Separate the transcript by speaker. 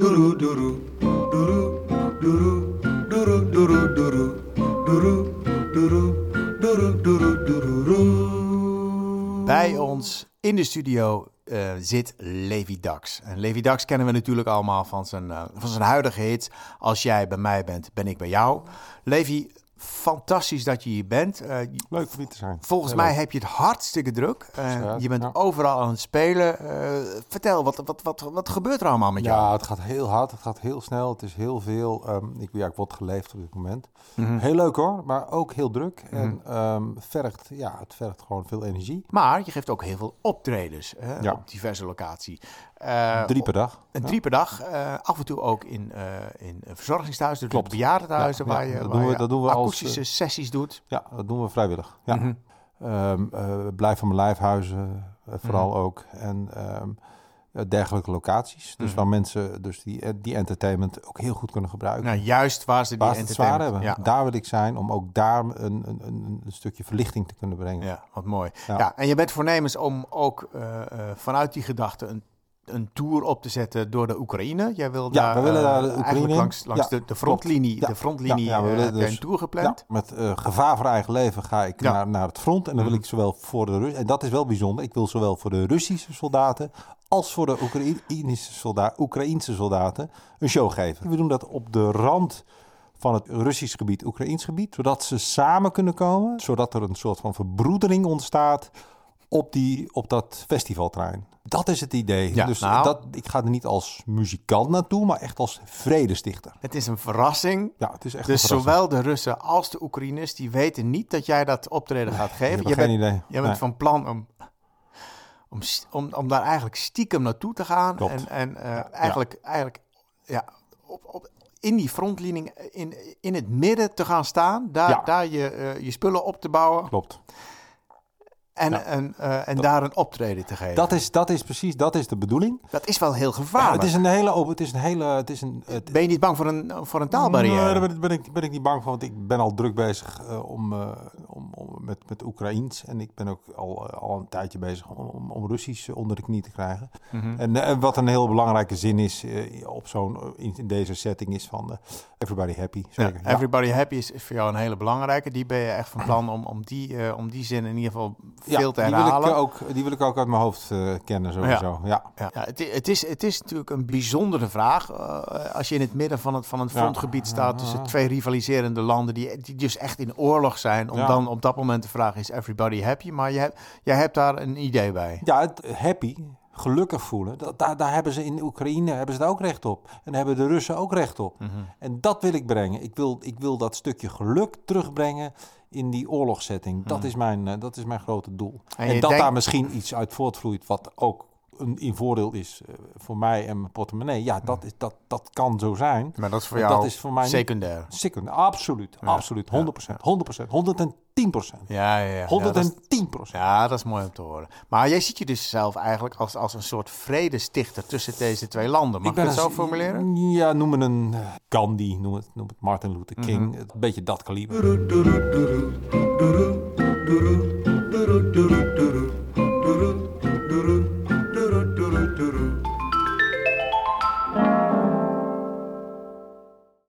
Speaker 1: Doeroe, doeroe.
Speaker 2: Bij ons in de studio eh, zit Levi Dax. En Levi Dax kennen we natuurlijk allemaal van zijn, eh, van zijn huidige hits. Als jij bij mij bent, ben ik bij jou. Levi, fantastisch dat je hier bent. Eh,
Speaker 3: Leuk om hier te zijn.
Speaker 2: Volgens
Speaker 3: Heel
Speaker 2: mij
Speaker 3: leuk.
Speaker 2: heb je het hartstikke druk. Eh,
Speaker 3: Ja,
Speaker 2: je bent
Speaker 3: ja.
Speaker 2: overal aan het spelen. Eh, vertel, wat, wat, wat, wat gebeurt er allemaal met jou?
Speaker 3: Ja, het gaat heel hard, het gaat heel snel, het is heel veel. Ehm, ik, ja, ik word geleefd op dit moment.
Speaker 2: Mhm.
Speaker 3: Heel leuk hoor, maar ook heel druk. En ehm, vergt, ja, het vergt gewoon veel energie.
Speaker 2: Maar je geeft ook heel veel optredens hè,
Speaker 3: Ja.
Speaker 2: op diverse locaties.
Speaker 3: Drie per dag.
Speaker 2: En
Speaker 3: Ja.
Speaker 2: drie per dag. af en toe ook in, in verzorgingstehuizen, dus
Speaker 3: Klopt.
Speaker 2: bejaardentehuizen, waar je,
Speaker 3: dat
Speaker 2: waar
Speaker 3: doen we- dat doen we als,
Speaker 2: akoestische sessies doet.
Speaker 3: Ja, dat doen we vrijwillig. Ja.
Speaker 2: Mhm.
Speaker 3: Ehm, eh, blijf van mijn lijfhuizen, eh, vooral ook. En ehm, eh, dergelijke locaties. Dus
Speaker 2: Mhm.
Speaker 3: waar mensen dus die, eh, die entertainment ook heel goed kunnen gebruiken.
Speaker 2: Nou, juist waar ze die
Speaker 3: waar zwaar hebben.
Speaker 2: entertainment...
Speaker 3: Daar wil ik zijn om ook daar een, een, een, een stukje verlichting te kunnen brengen.
Speaker 2: Ja, ja, wat mooi. Ja.
Speaker 3: Ja.
Speaker 2: en je bent voornemens om ook eh, eh, vanuit die gedachte een, een tour op te zetten door de Oekraïne. Jij wil
Speaker 3: Ja,
Speaker 2: daar,
Speaker 3: we willen
Speaker 2: eh,
Speaker 3: daar de
Speaker 2: eigenlijk
Speaker 3: Oekraïne
Speaker 2: langs, langs
Speaker 3: Ja,
Speaker 2: de, de frontlinie,
Speaker 3: Ja,
Speaker 2: de frontlinie
Speaker 3: ja, we
Speaker 2: eh,
Speaker 3: willen dus-
Speaker 2: een tour gepland.
Speaker 3: Ja, met eh, gevaar voor eigen leven ga ik naar, naar het front. En dan wil
Speaker 2: Mhm.
Speaker 3: ik zowel voor de Rus en dat is wel bijzonder. Ik wil zowel voor de Russische soldaten als voor de Oekraïnische solda Oekraïnse soldaten een show geven. We doen dat op de rand van het Russisch gebied, Oekraïns gebied, zodat ze samen kunnen komen, zodat er een soort van verbroedering ontstaat op, die, op dat festivalterrein. Dat is het idee.
Speaker 2: Ja,
Speaker 3: dus
Speaker 2: nou.
Speaker 3: dat, ik ga er niet als muzikant naartoe, maar echt als vredestichter.
Speaker 2: Het is een verrassing.
Speaker 3: Ja, het is echt
Speaker 2: Dus
Speaker 3: een verrassing.
Speaker 2: zowel de Russen als de Oekraïners, die weten niet dat jij dat optreden gaat
Speaker 3: Ik
Speaker 2: geven.
Speaker 3: heb
Speaker 2: Je
Speaker 3: geen
Speaker 2: bent,
Speaker 3: idee.
Speaker 2: je bent
Speaker 3: Nee.
Speaker 2: van plan om, om, om, om daar eigenlijk stiekem naartoe te gaan.
Speaker 3: Klopt.
Speaker 2: En, en eh, eigenlijk, eigenlijk ja, op, op, in die frontlinie, in, in het midden te gaan staan. Daar,
Speaker 3: Ja.
Speaker 2: daar je, eh, je spullen op te bouwen.
Speaker 3: Klopt.
Speaker 2: En,
Speaker 3: Ja.
Speaker 2: eh, en daar een optreden te geven.
Speaker 3: Dat is, dat is precies, dat is de bedoeling.
Speaker 2: Dat is wel heel
Speaker 3: Ja,
Speaker 2: gevaarlijk.
Speaker 3: het is een hele het is een hele, het is een... Het,
Speaker 2: Ben je niet bang voor een, voor een taalbarrière?
Speaker 3: Nee, daar ben, ben ik, ben ik niet bang voor, want ik ben al druk bezig eh, om, eh, om, om, met, met Oekraïens. En ik ben ook al, al een tijdje bezig om, om, Russisch onder de knie te krijgen.
Speaker 2: Mhm.
Speaker 3: En eh, wat een heel belangrijke zin is eh, op zo'n, in, in deze setting is van eh, everybody happy.
Speaker 2: Ja,
Speaker 3: Zeker. Ja.
Speaker 2: everybody happy is, voor jou een hele belangrijke. Die ben je echt van plan om, om, die, om die zin in ieder geval veel te
Speaker 3: die wil, ik
Speaker 2: herhalen.
Speaker 3: ook, die wil ik ook uit mijn hoofd kennen sowieso. Ja.
Speaker 2: Ja, ja, het, het, is, het is natuurlijk een bijzondere vraag. als je in het midden van het, van het
Speaker 3: Ja.
Speaker 2: frontgebied staat tussen twee rivaliserende landen die, die dus echt in oorlog zijn, om dan op dat moment te vragen: is everybody happy? Maar je hebt, jij hebt daar een idee bij.
Speaker 3: Ja, het happy, gelukkig voelen, dat, daar, daar hebben ze in Oekraïne hebben ze daar ook recht op. En hebben de Russen ook recht op.
Speaker 2: Mhm.
Speaker 3: En dat wil ik brengen. Ik wil, ik wil dat stukje geluk terugbrengen in die oorlogssetting. Dat, is mijn, eh, dat is mijn grote doel.
Speaker 2: En
Speaker 3: dat daar misschien iets uit voortvloeit wat ook een in voordeel is eh, voor mij en mijn portemonnee. Ja, dat, is, dat, dat kan zo zijn.
Speaker 2: Maar dat is voor jou
Speaker 3: dat is voor mij niet-
Speaker 2: secundair.
Speaker 3: Zeker, absoluut, absoluut. 100%, 100%, 110%.
Speaker 2: Ja, ja, ja. Ja, dat is-
Speaker 3: 110%.
Speaker 2: Ja, dat is mooi om te horen. Maar jij ziet je dus zelf eigenlijk als, als een soort vredestichter tussen deze twee landen. Mag ik, het
Speaker 3: een-
Speaker 2: zo formuleren?
Speaker 3: Ja, noem het een eh, Gandhi, noem het, noem het Martin Luther King.
Speaker 2: Mhm.
Speaker 3: Een beetje dat kaliber.